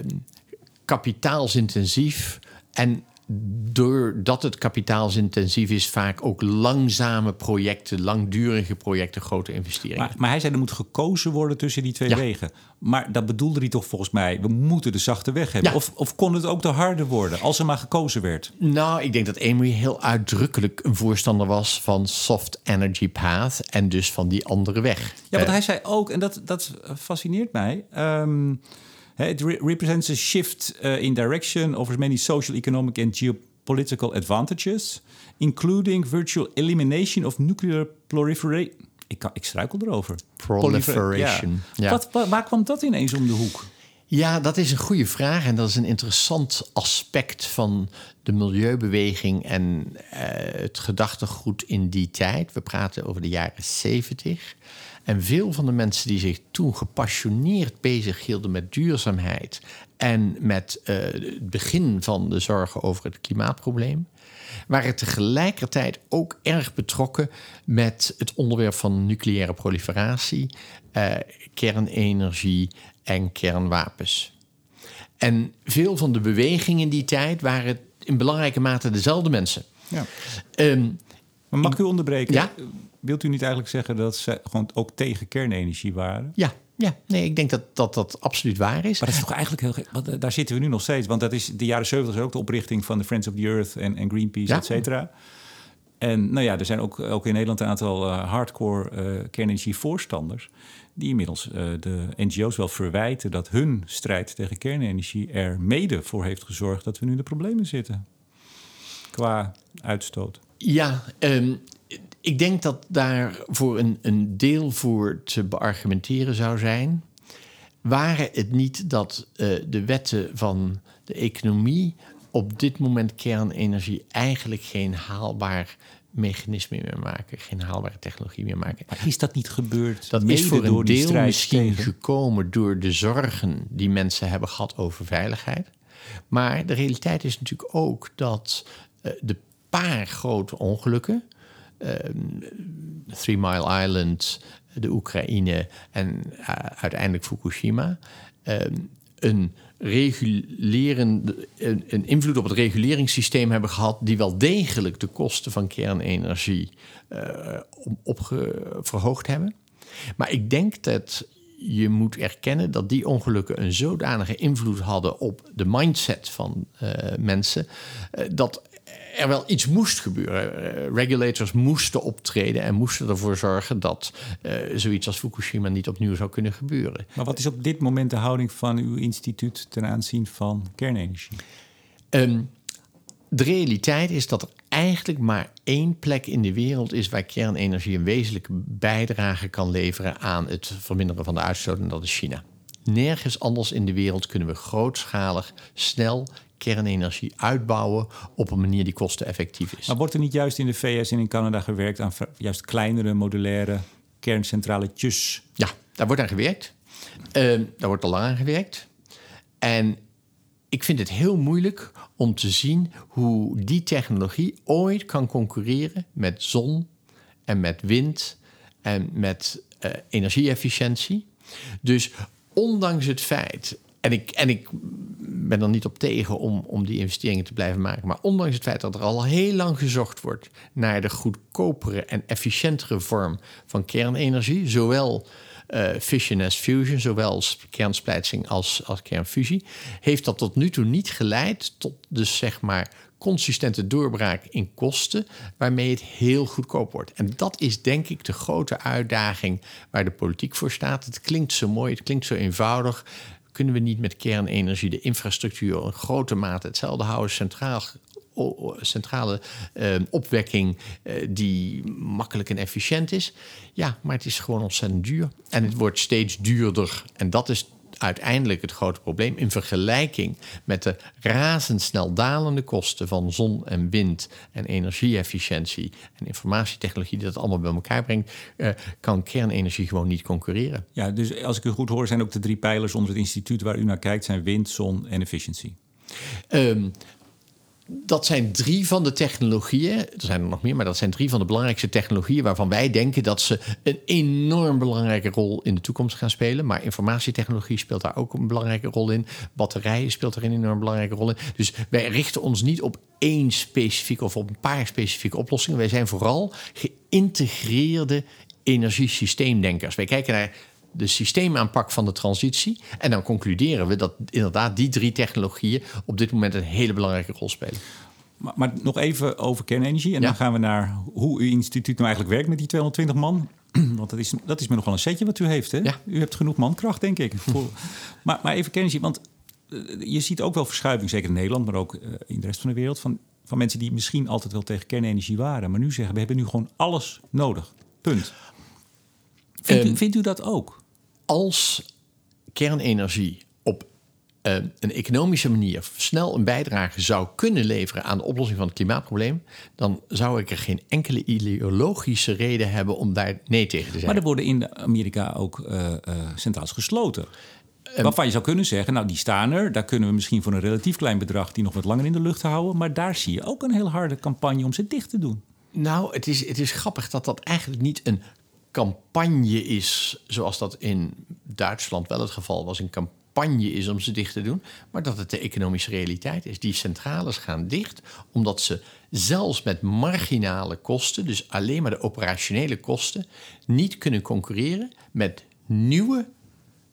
kapitaalsintensief. En doordat het kapitaalsintensief is, vaak ook langzame projecten, langdurige projecten, grote investeringen. Maar, maar hij zei er moet gekozen worden tussen die twee Ja. wegen. Maar dat bedoelde hij toch volgens mij, we moeten de zachte weg hebben. Ja. Of, of kon het ook de harde worden, als er maar gekozen werd? Nou, ik denk dat Emery heel uitdrukkelijk een voorstander was van soft energy path en dus van die andere weg. Ja, want Eh, hij zei ook, en dat, dat fascineert mij. ehm, it re- represents a shift uh, in direction, offers many social, economic and geopolitical advantages, including virtual elimination of nuclear proliferation. Ik, kan, ik struikel erover. Proliferation, Ja. ja. Wat, wa- waar kwam dat ineens om de hoek? Ja, dat is een goede vraag en dat is een interessant aspect van de milieubeweging en eh, het gedachtegoed in die tijd. We praten over de jaren 70. En veel van de mensen die zich toen gepassioneerd bezig hielden met duurzaamheid en met eh, het begin van de zorgen over het klimaatprobleem, waren tegelijkertijd ook erg betrokken met het onderwerp van nucleaire proliferatie, eh, kernenergie en kernwapens. En veel van de bewegingen in die tijd waren in belangrijke mate dezelfde mensen. Ja. Ehm, Maar mag ik u onderbreken? Ja. Wilt u niet eigenlijk zeggen dat ze gewoon ook tegen kernenergie waren? ja, ja, nee, ik denk dat dat, dat absoluut waar is. Maar dat is toch eigenlijk heel gek? Want eh, daar zitten we nu nog steeds. Want dat is de jaren 70 is ook de oprichting van de Friends of the Earth en, en Greenpeace, Ja. et cetera. En nou ja, er zijn ook, ook in Nederland een aantal eh, hardcore eh kernenergie-voorstanders. die inmiddels de NGO's wel verwijten dat hun strijd tegen kernenergie er mede voor heeft gezorgd dat we nu in de problemen zitten. Qua uitstoot. Ja, ehm, ik denk dat daar voor een, een deel voor te beargumenteren zou zijn. Waren het niet dat eh, de wetten van de economie op dit moment kernenergie eigenlijk geen haalbaar mechanisme meer maken, geen haalbare technologie meer maken? Maar is dat niet gebeurd? Dat is voor een deel misschien tegen- gekomen door de zorgen die mensen hebben gehad over veiligheid. Maar de realiteit is natuurlijk ook dat eh, de paar grote ongelukken, Three Mile Island, de Oekraïne en eh, uiteindelijk Fukushima, eh, een regulerende, een, invloed op het reguleringssysteem hebben gehad, die wel degelijk de kosten van kernenergie eh, op, opge- verhoogd hebben. Maar ik denk dat je moet erkennen dat die ongelukken een zodanige invloed hadden op de mindset van eh, mensen, eh, dat er wel iets moest gebeuren. Eh, regulators moesten optreden en moesten ervoor zorgen dat eh, zoiets als Fukushima niet opnieuw zou kunnen gebeuren. Maar wat is op dit moment de houding van uw instituut ten aanzien van kernenergie? Ehm, de realiteit is dat er eigenlijk maar één plek in de wereld is waar kernenergie een wezenlijke bijdrage kan leveren aan het verminderen van de uitstoot, en dat is China. Nergens anders in de wereld kunnen we grootschalig, snel kernenergie uitbouwen op een manier die kosteneffectief is. Maar wordt er niet juist in de VS en in Canada gewerkt aan juist kleinere modulaire kerncentraletjes? Ja, daar wordt aan gewerkt. Ehm, daar wordt al lang aan gewerkt. En ik vind het heel moeilijk om te zien hoe die technologie ooit kan concurreren met zon en met wind en met eh, energie-efficiëntie. Dus ondanks het feit, en ik, en ik ben er niet op tegen om, om die investeringen te blijven maken, maar ondanks het feit dat er al heel lang gezocht wordt naar de goedkopere en efficiëntere vorm van kernenergie, zowel eh, fission as fusion, zowel kernsplijtsing als, als kernfusie, heeft dat tot nu toe niet geleid tot dus zeg maar consistente doorbraak in kosten, waarmee het heel goedkoop wordt. En dat is denk ik de grote uitdaging waar de politiek voor staat. Het klinkt zo mooi, het klinkt zo eenvoudig. Kunnen we niet met kernenergie de infrastructuur in grote mate hetzelfde houden, centraal centrale uh, opwekking uh, die makkelijk en efficiënt is. Ja, maar het is gewoon ontzettend duur. En het wordt steeds duurder. En dat is uiteindelijk het grote probleem in vergelijking met de razendsnel dalende kosten van zon en wind en energieefficiëntie en informatietechnologie die dat allemaal bij elkaar brengt, uh, kan kernenergie gewoon niet concurreren. Ja, dus als ik u goed hoor, zijn ook de drie pijlers onder het instituut waar u naar kijkt, zijn wind, zon en efficiëntie. Um, dat zijn drie van de technologieën. Er zijn er nog meer, maar dat zijn drie van de belangrijkste technologieën waarvan wij denken dat ze een enorm belangrijke rol in de toekomst gaan spelen. Maar informatietechnologie speelt daar ook een belangrijke rol in. Batterijen speelt er een enorm belangrijke rol in. Dus wij richten ons niet op één specifieke of op een paar specifieke oplossingen. Wij zijn vooral geïntegreerde energiesysteemdenkers. Wij kijken naar de systeemaanpak van de transitie. En dan concluderen we dat inderdaad die drie technologieën op dit moment een hele belangrijke rol spelen. Maar, maar nog even over kernenergie. En dan gaan we naar hoe uw instituut nou eigenlijk werkt met die 220 man. Want dat is, dat is me nog wel een setje wat u heeft. Hè? Ja. U hebt genoeg mankracht, denk ik. maar, maar even kernenergie, want eh, je ziet ook wel verschuiving, zeker in Nederland, maar ook eh, in de rest van de wereld, van, van mensen die misschien altijd wel tegen kernenergie waren, maar nu zeggen we hebben nu gewoon alles nodig. Punt. Vindt, u, ehm, vindt u dat ook? Als kernenergie op uh, een economische manier snel een bijdrage zou kunnen leveren aan de oplossing van het klimaatprobleem, dan zou ik er geen enkele ideologische reden hebben om daar nee tegen te zeggen. Maar er worden in Amerika ook uh, uh, centraals gesloten. Um, Waarvan je zou kunnen zeggen, nou die staan er, daar kunnen we misschien voor een relatief klein bedrag die nog wat langer in de lucht houden. Maar daar zie je ook een heel harde campagne om ze dicht te doen. Nou, het is, het is grappig dat dat eigenlijk niet een campagne is, zoals dat in Duitsland wel het geval was, een campagne is om ze dicht te doen, maar dat het de economische realiteit is. Die centrales gaan dicht omdat ze zelfs met marginale kosten, dus alleen maar de operationele kosten, niet kunnen concurreren met nieuwe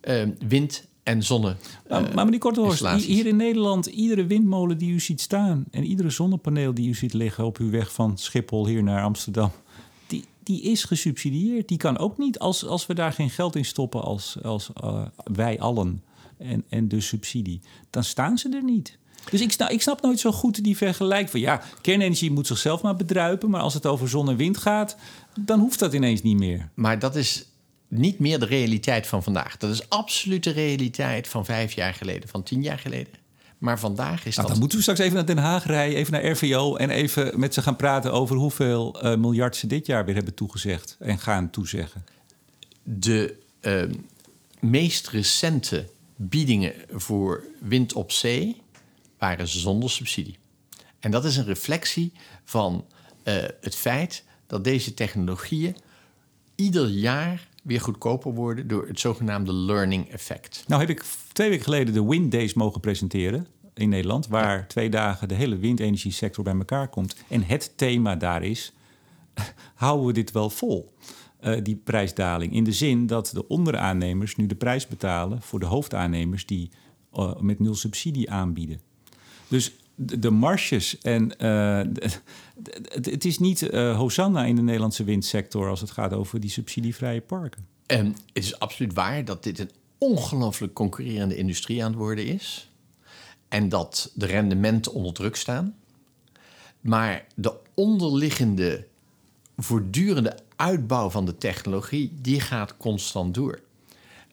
uh, wind- en zonne. Uh, maar meneer Korthorst, hier in Nederland, iedere windmolen die u ziet staan en iedere zonnepaneel die u ziet liggen op uw weg van Schiphol hier naar Amsterdam, die is gesubsidieerd. Die kan ook niet als, als we daar geen geld in stoppen als, als uh, wij allen en, en de subsidie. Dan staan ze er niet. Dus ik snap, ik snap nooit zo goed die vergelijking van ja, kernenergie moet zichzelf maar bedruipen, maar als het over zon en wind gaat, dan hoeft dat ineens niet meer. Maar dat is niet meer de realiteit van vandaag. Dat is absoluut de realiteit van vijf jaar geleden, van tien jaar geleden. Maar vandaag is nou, dat... Dan moeten we straks even naar Den Haag rijden, even naar RVO... en even met ze gaan praten over hoeveel uh, miljard ze dit jaar weer hebben toegezegd... en gaan toezeggen. De uh, meest recente biedingen voor wind op zee waren zonder subsidie. En dat is een reflectie van uh, het feit dat deze technologieën ieder jaar weer goedkoper worden door het zogenaamde learning effect. Nou heb ik twee weken geleden de Wind Days mogen presenteren in Nederland, waar twee dagen de hele windenergiesector bij elkaar komt. En het thema daar is: houden we dit wel vol? Uh, die prijsdaling. In de zin dat de onderaannemers nu de prijs betalen voor de hoofdaannemers die uh, met nul subsidie aanbieden. Dus de, marges en uh, het is niet Hosanna in de Nederlandse windsector als het gaat over die subsidievrije parken. En het is absoluut waar dat dit een ongelooflijk concurrerende industrie aan het worden is. En dat de rendementen onder druk staan. Maar de onderliggende voortdurende uitbouw van de technologie, die gaat constant door.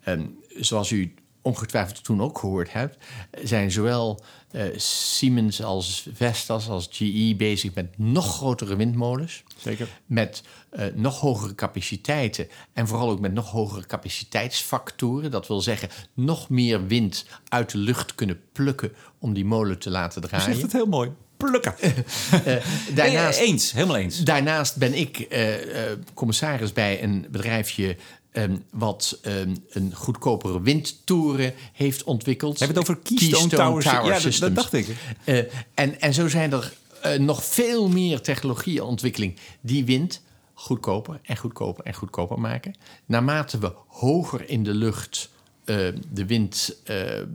En zoals u ongetwijfeld toen ook gehoord hebt, zijn zowel uh, Siemens als Vestas als GE bezig met nog grotere windmolens. Zeker. Met uh, nog hogere capaciteiten en vooral ook met nog hogere capaciteitsfactoren. Dat wil zeggen, nog meer wind uit de lucht kunnen plukken om die molen te laten draaien. Je zegt het heel mooi. Plukken. uh, daarnaast, eens, helemaal eens. Daarnaast ben ik commissaris bij een bedrijfje Um, wat um, een goedkopere windtoren heeft ontwikkeld. Hebben het over Keystone, Keystone Towers? Tower ja, dat, dacht ik. Uh, en, en zo zijn er uh, nog veel meer technologieontwikkeling die wind goedkoper en goedkoper en goedkoper maken. Naarmate we hoger in de lucht eh, de wind eh, eh,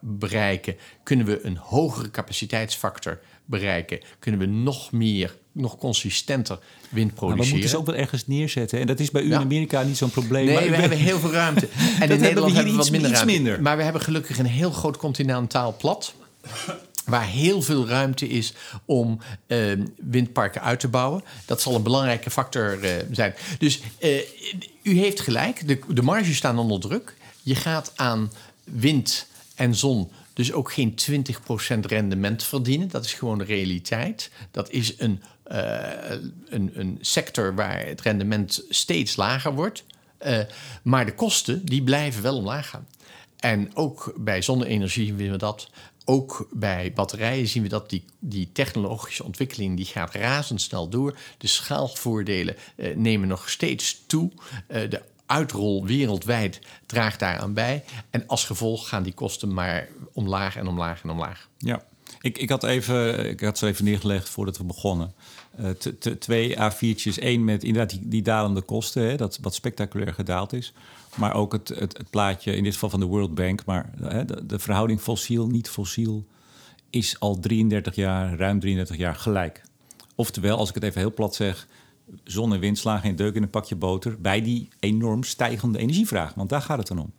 bereiken, kunnen we een hogere capaciteitsfactor bereiken, kunnen we nog meer, nog consistenter wind produceren. Maar we moeten ze ook wel ergens neerzetten. En dat is bij u in Amerika niet zo'n probleem. Nee, maar we hebben heel veel ruimte. En in hebben we Nederland hebben we wat iets- minder iets minder. Maar we hebben gelukkig een heel groot continentaal plat. Waar heel veel ruimte is om eh, windparken uit te bouwen. Dat zal een belangrijke factor eh, zijn. Dus eh, u heeft gelijk, de, de marges staan onder druk. Je gaat aan wind en zon dus ook geen 20% rendement verdienen. Dat is gewoon de realiteit. Dat is een, eh, een, een sector waar het rendement steeds lager wordt. Eh, maar de kosten die blijven wel omlaag gaan. En ook bij zonne-energie zien we dat. Ook bij batterijen zien we dat die, die technologische ontwikkeling die gaat razendsnel door. De schaalvoordelen eh, nemen nog steeds toe. De uitrol wereldwijd draagt daaraan bij. En als gevolg gaan die kosten maar omlaag en omlaag en omlaag. Ja, ik, ik, had even, ik had ze even neergelegd voordat we begonnen. Eh, twee A4'tjes. Eén met inderdaad die, die dalende kosten, hè, dat wat spectaculair gedaald is. Maar ook het, het, het plaatje, in dit geval van de World Bank. Maar hè, de, de verhouding fossiel, niet fossiel, is al 33 jaar, ruim 33 jaar gelijk. Oftewel, als ik het even heel plat zeg, zon en wind slaan geen deuk in een pakje boter bij die enorm stijgende energievraag. Want daar gaat het dan om.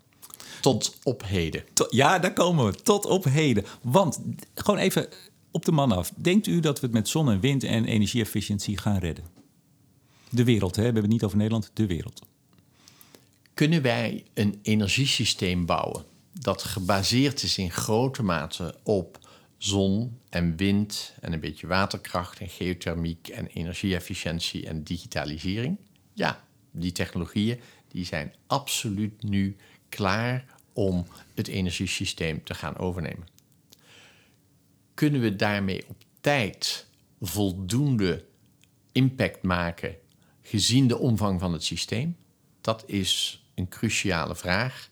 Tot op heden. Ja, daar komen we. Tot op heden. Want, gewoon even op de man af. Denkt u dat we het met zon en wind en energieefficiëntie gaan redden? De wereld, hè? we hebben het niet over Nederland, de wereld. Kunnen wij een energiesysteem bouwen dat gebaseerd is in grote mate op zon en wind en een beetje waterkracht en geothermiek en energieefficiëntie en digitalisering? Ja, die technologieën die zijn absoluut nu klaar om het energiesysteem te gaan overnemen. Kunnen we daarmee op tijd voldoende impact maken gezien de omvang van het systeem? Dat is een cruciale vraag.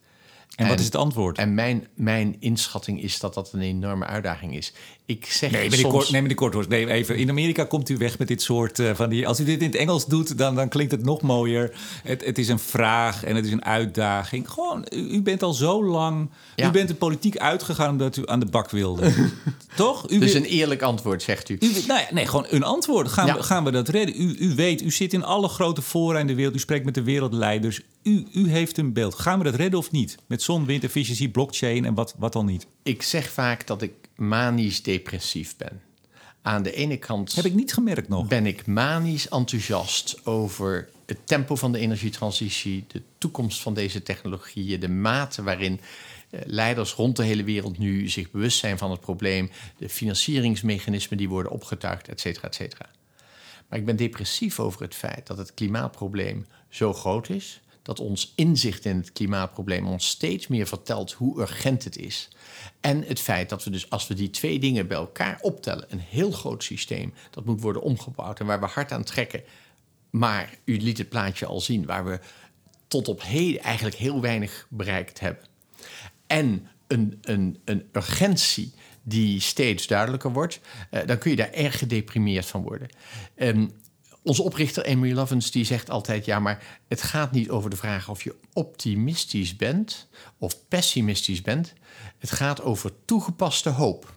En, wat is het antwoord? En mijn, mijn inschatting is dat dat een enorme uitdaging is. Ik zeg Nee, soms... meneer, Kort, nee, meneer Korthorst, nee, even. In Amerika komt u weg met dit soort eh, van die... Als u dit in het Engels doet, dan, dan klinkt het nog mooier. Het, het is een vraag en het is een uitdaging. Gewoon, u, bent al zo lang... Ja. U bent de politiek uitgegaan omdat u aan de bak wilde. Toch? U Dus een eerlijk antwoord, zegt u. U, nou ja, nee, gewoon een antwoord. Gaan, Ja. we, gaan we dat redden? U, u weet, u zit in alle grote fora in de wereld. U spreekt met de wereldleiders. U, u heeft een beeld. Gaan we dat redden of niet? Met zon, wind, efficiëntie, blockchain en wat, wat dan niet? Ik zeg vaak dat ik manisch depressief ben. Aan de ene kant Heb ik niet gemerkt nog. ben ik manisch enthousiast over het tempo van de energietransitie, de toekomst van deze technologieën, de mate waarin eh, leiders rond de hele wereld nu zich bewust zijn van het probleem, de financieringsmechanismen die worden opgetuigd, et cetera, et cetera. Maar ik ben depressief over het feit dat het klimaatprobleem zo groot is. Dat ons inzicht in het klimaatprobleem ons steeds meer vertelt hoe urgent het is. En het feit dat we dus als we die twee dingen bij elkaar optellen, een heel groot systeem dat moet worden omgebouwd en waar we hard aan trekken. Maar u liet het plaatje al zien, waar we tot op heden eigenlijk heel weinig bereikt hebben. En een, een, een urgentie die steeds duidelijker wordt, eh, dan kun je daar erg gedeprimeerd van worden. Ehm, onze oprichter Emily Lovens die zegt altijd: ja, maar het gaat niet over de vraag of je optimistisch bent of pessimistisch bent. Het gaat over toegepaste hoop.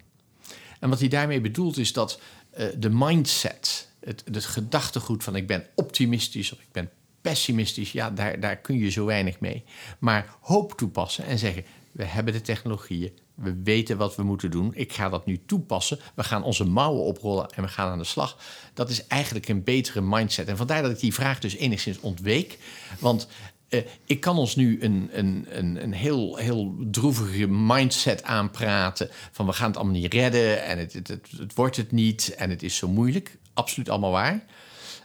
En wat hij daarmee bedoelt is dat eh, de mindset, het, het gedachtegoed van ik ben optimistisch of ik ben pessimistisch, ja, daar, daar kun je zo weinig mee. Maar hoop toepassen en zeggen: we hebben de technologieën, we weten wat we moeten doen, ik ga dat nu toepassen, we gaan onze mouwen oprollen en we gaan aan de slag. Dat is eigenlijk een betere mindset. En vandaar dat ik die vraag dus enigszins ontweek. Want eh, ik kan ons nu een, een, een, een heel, heel droevige mindset aanpraten. Van we gaan het allemaal niet redden en het, het, het, het wordt het niet en het is zo moeilijk. Absoluut allemaal waar.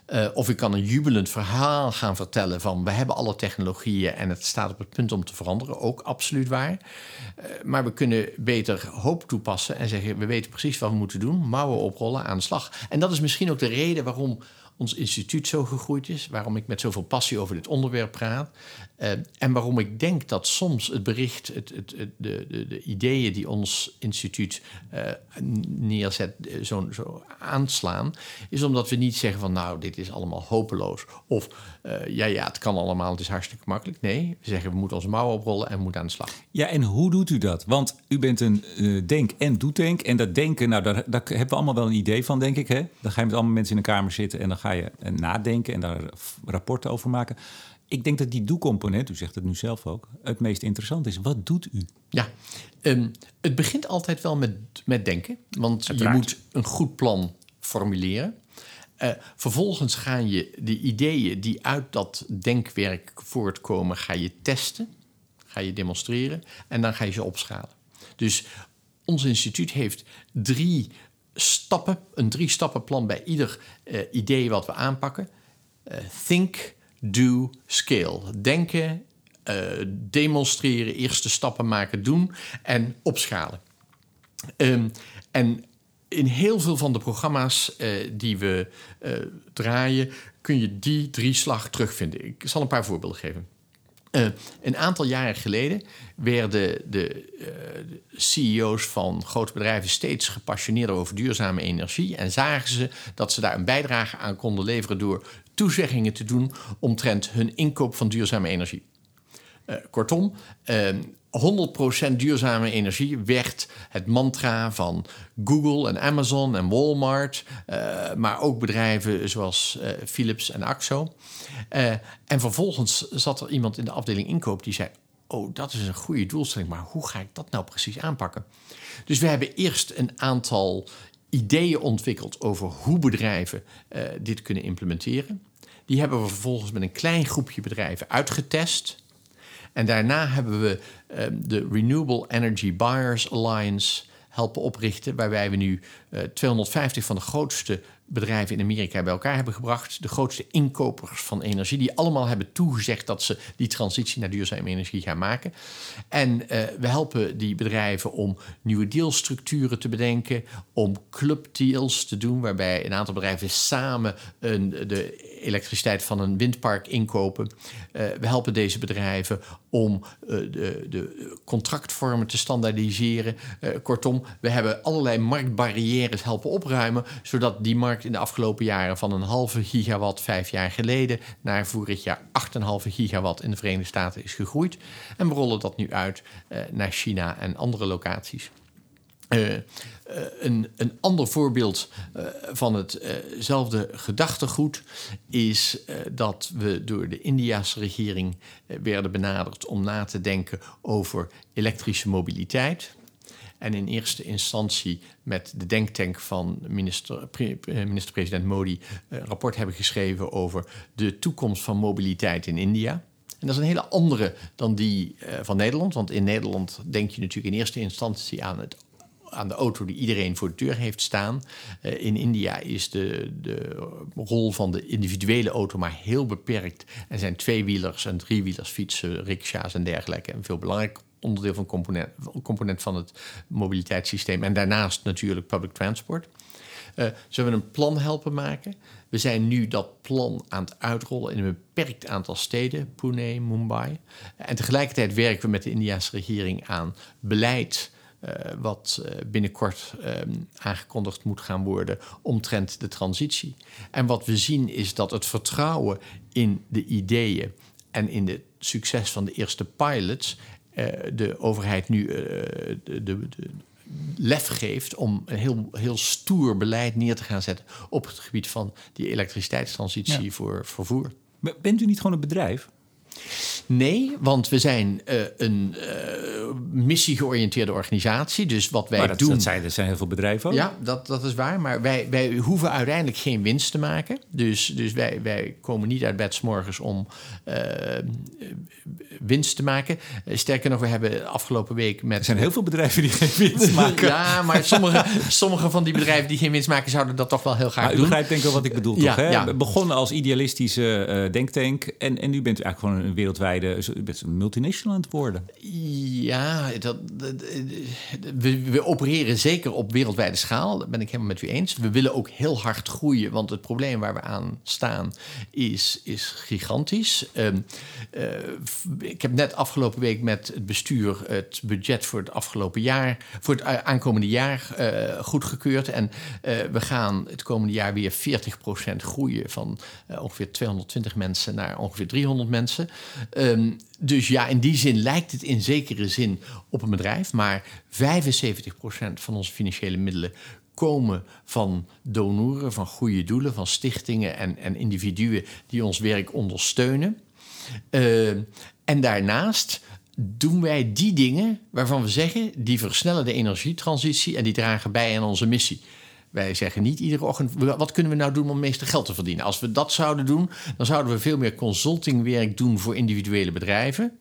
Eh, of ik kan een jubelend verhaal gaan vertellen van we hebben alle technologieën en het staat op het punt om te veranderen. Ook absoluut waar. Eh, maar we kunnen beter hoop toepassen en zeggen we weten precies wat we moeten doen. Mouwen oprollen, aan de slag. En dat is misschien ook de reden waarom ons instituut zo gegroeid is, waarom ik met zoveel passie over dit onderwerp praat. Uh, en waarom ik denk dat soms het bericht, het, het, het de, de, de, ideeën die ons instituut uh, neerzet, uh, zo, zo, aanslaan, is omdat we niet zeggen van nou, dit is allemaal hopeloos. Of ja, ja, het kan allemaal, het is hartstikke makkelijk. Nee, we zeggen we moeten onze mouwen oprollen en we moeten aan de slag. Ja, en hoe doet u dat? Want u bent een denk- en doetank. En dat denken, nou, daar, daar hebben we allemaal wel een idee van, denk ik. Hè? Dan ga je met allemaal mensen in een kamer zitten en dan ga je nadenken en daar rapporten over maken ik denk dat die doe-component, u zegt het nu zelf ook, het meest interessant is. Wat doet u? Ja, um, het begint altijd wel met, met denken. Want je moet een goed plan formuleren. Uh, vervolgens ga je de ideeën die uit dat denkwerk voortkomen, ga je testen, ga je demonstreren en dan ga je ze opschalen. Dus ons instituut heeft drie stappen, een drie stappen plan bij ieder uh, idee wat we aanpakken. Uh, think, do, scale. Denken, uh, demonstreren, eerste stappen maken, doen en opschalen. Um, en in heel veel van de programma's uh, die we uh, draaien, kun je die drie slag terugvinden. Ik zal een paar voorbeelden geven. Een aantal jaren geleden werden de uh, CEO's van grote bedrijven steeds gepassioneerder over duurzame energie en zagen ze dat ze daar een bijdrage aan konden leveren door toezeggingen te doen omtrent hun inkoop van duurzame energie. Uh, kortom, 100% duurzame energie werd het mantra van Google en Amazon en Walmart, uh, maar ook bedrijven zoals Philips en Axo. En vervolgens zat er iemand in de afdeling inkoop die zei: Oh, dat is een goede doelstelling, maar hoe ga ik dat nou precies aanpakken? Dus we hebben eerst een aantal ideeën ontwikkeld over hoe bedrijven dit kunnen implementeren. Die hebben we vervolgens met een klein groepje bedrijven uitgetest. En daarna hebben we um, de Renewable Energy Buyers Alliance helpen oprichten, waarbij we nu uh, 250 van de grootste bedrijven in Amerika bij elkaar hebben gebracht. De grootste inkopers van energie, die allemaal hebben toegezegd dat ze die transitie naar duurzame energie gaan maken. En uh, we helpen die bedrijven om nieuwe dealstructuren te bedenken, om clubdeals te doen, waarbij een aantal bedrijven samen een, de elektriciteit van een windpark inkopen. Uh, we helpen deze bedrijven om uh, de, de, contractvormen te standaardiseren. kortom, we hebben allerlei marktbarrières helpen opruimen, zodat die markt in de afgelopen jaren van een halve gigawatt vijf jaar geleden naar vorig jaar 8,5 gigawatt in de Verenigde Staten is gegroeid. En we rollen dat nu uit uh, naar China en andere locaties. Uh, uh, een, een, ander voorbeeld uh, van hetzelfde gedachtegoed is dat we door de Indiase regering werden benaderd om na te denken over elektrische mobiliteit. En in eerste instantie met de denktank van minister, minister-president Modi een rapport hebben geschreven over de toekomst van mobiliteit in India. En dat is een hele andere dan die van Nederland. Want in Nederland denk je natuurlijk in eerste instantie aan, het, aan de auto die iedereen voor de deur heeft staan. Uh, in India is de, de rol van de individuele auto maar heel beperkt. En zijn tweewielers en driewielers, fietsen, rickshaws en dergelijke. En veel belangrijker onderdeel van component, component van het mobiliteitssysteem. En daarnaast natuurlijk public transport. Uh, ze hebben een plan helpen maken. We zijn nu dat plan aan het uitrollen in een beperkt aantal steden, Pune, Mumbai. En tegelijkertijd werken we met de Indiase regering aan beleid. Uh, wat uh, binnenkort um, aangekondigd moet gaan worden omtrent de transitie. En wat we zien is dat het vertrouwen in de ideeën en in het succes van de eerste pilots uh, de overheid nu de, de, de, lef geeft om een heel, heel stoer beleid neer te gaan zetten op het gebied van die elektriciteitstransitie ja. voor vervoer. Bent u niet gewoon een bedrijf? Nee, want we zijn uh, een uh, missiegeoriënteerde organisatie. Dus wat wij maar dat, doen. Dat zijn, er zijn heel veel bedrijven ook. Ja, dat, dat is waar. Maar wij, wij hoeven uiteindelijk geen winst te maken. Dus, dus wij, wij komen niet uit bed s morgens om uh, winst te maken. Sterker nog, we hebben afgelopen week met. Er zijn heel veel bedrijven die geen winst maken. ja, maar sommige, sommige van die bedrijven die geen winst maken, zouden dat toch wel heel graag maar doen. U begrijpt denk ik wel wat ik bedoel, ja, toch? Hè? Ja. Begonnen als idealistische denktank. En, en nu bent u eigenlijk gewoon een wereldwijd wereldwijde multinational aan het worden. Ja, dat, we, opereren zeker op wereldwijde schaal. Dat ben ik helemaal met u eens. We willen ook heel hard groeien, want het probleem waar we aan staan is, is gigantisch. Um, ik heb net afgelopen week met het bestuur het budget voor het afgelopen jaar, voor het aankomende jaar uh, goedgekeurd. En uh, we gaan het komende jaar weer 40% groeien van ongeveer 220 mensen naar ongeveer 300 mensen. Um, dus ja, in die zin lijkt het in zekere zin op een bedrijf, maar 75% van onze financiële middelen komen van donoren, van goede doelen, van stichtingen en, en individuen die ons werk ondersteunen. Uh, en daarnaast doen wij die dingen waarvan we zeggen die versnellen de energietransitie en die dragen bij aan onze missie. Wij zeggen niet iedere ochtend, wat kunnen we nou doen om het meeste geld te verdienen? Als we dat zouden doen, dan zouden we veel meer consultingwerk doen voor individuele bedrijven.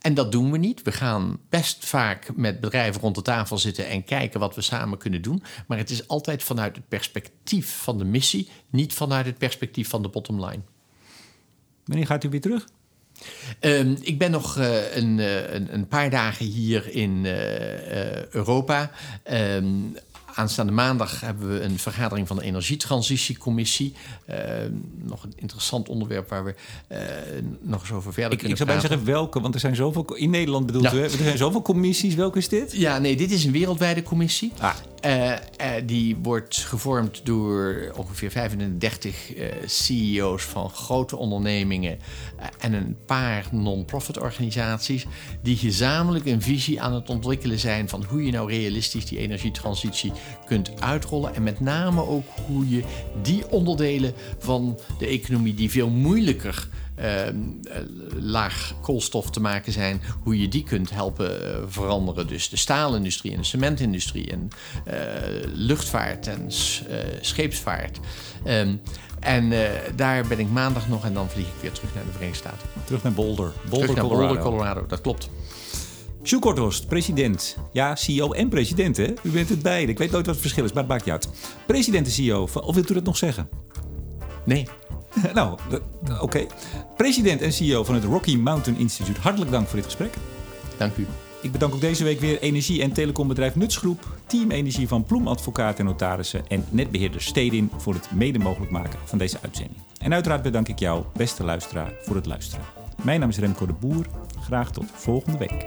En dat doen we niet. We gaan best vaak met bedrijven rond de tafel zitten en kijken wat we samen kunnen doen. Maar het is altijd vanuit het perspectief van de missie, niet vanuit het perspectief van de bottom line. Wanneer gaat u weer terug? Um, ik ben nog uh, een, uh, een, een, paar dagen hier in uh, Europa. Um, Aanstaande maandag hebben we een vergadering van de Energietransitiecommissie. Uh, nog een interessant onderwerp waar we uh, nog eens over verder ik, kunnen Ik zou bijna zeggen welke, want er zijn zoveel... In Nederland bedoelt ja. u, er zijn zoveel commissies. Welke is dit? Ja, nee, dit is een wereldwijde commissie. Ah. Uh, die wordt gevormd door ongeveer 35 CEO's van grote ondernemingen en een paar non-profit organisaties die gezamenlijk een visie aan het ontwikkelen zijn van hoe je nou realistisch die energietransitie kunt uitrollen. En met name ook hoe je die onderdelen van de economie die veel moeilijker laag koolstof te maken zijn, hoe je die kunt helpen uh, veranderen. Dus de staalindustrie en de cementindustrie en uh, luchtvaart en scheepsvaart. Um, en daar ben ik maandag nog en dan vlieg ik weer terug naar de Verenigde Staten. Terug naar Boulder. Boulder, terug naar Colorado. Boulder, Colorado. Dat klopt. Sjoe Korthorst, president. Ja, CEO en president, hè? U bent het beide. Ik weet nooit wat het verschil is, maar het maakt niet uit. President en CEO. Of wilt u dat nog zeggen? Nee. nou, oké. Okay. President en CEO van het Rocky Mountain Institute. Hartelijk dank voor dit gesprek. Dank u. Ik bedank ook deze week weer energie- en telecombedrijf Nutsgroep, Team Energie van Ploem Advocaten en Notarissen en netbeheerder Stedin voor het mede mogelijk maken van deze uitzending. En uiteraard bedank ik jou, beste luisteraar, voor het luisteren. Mijn naam is Remco de Boer. Graag tot volgende week.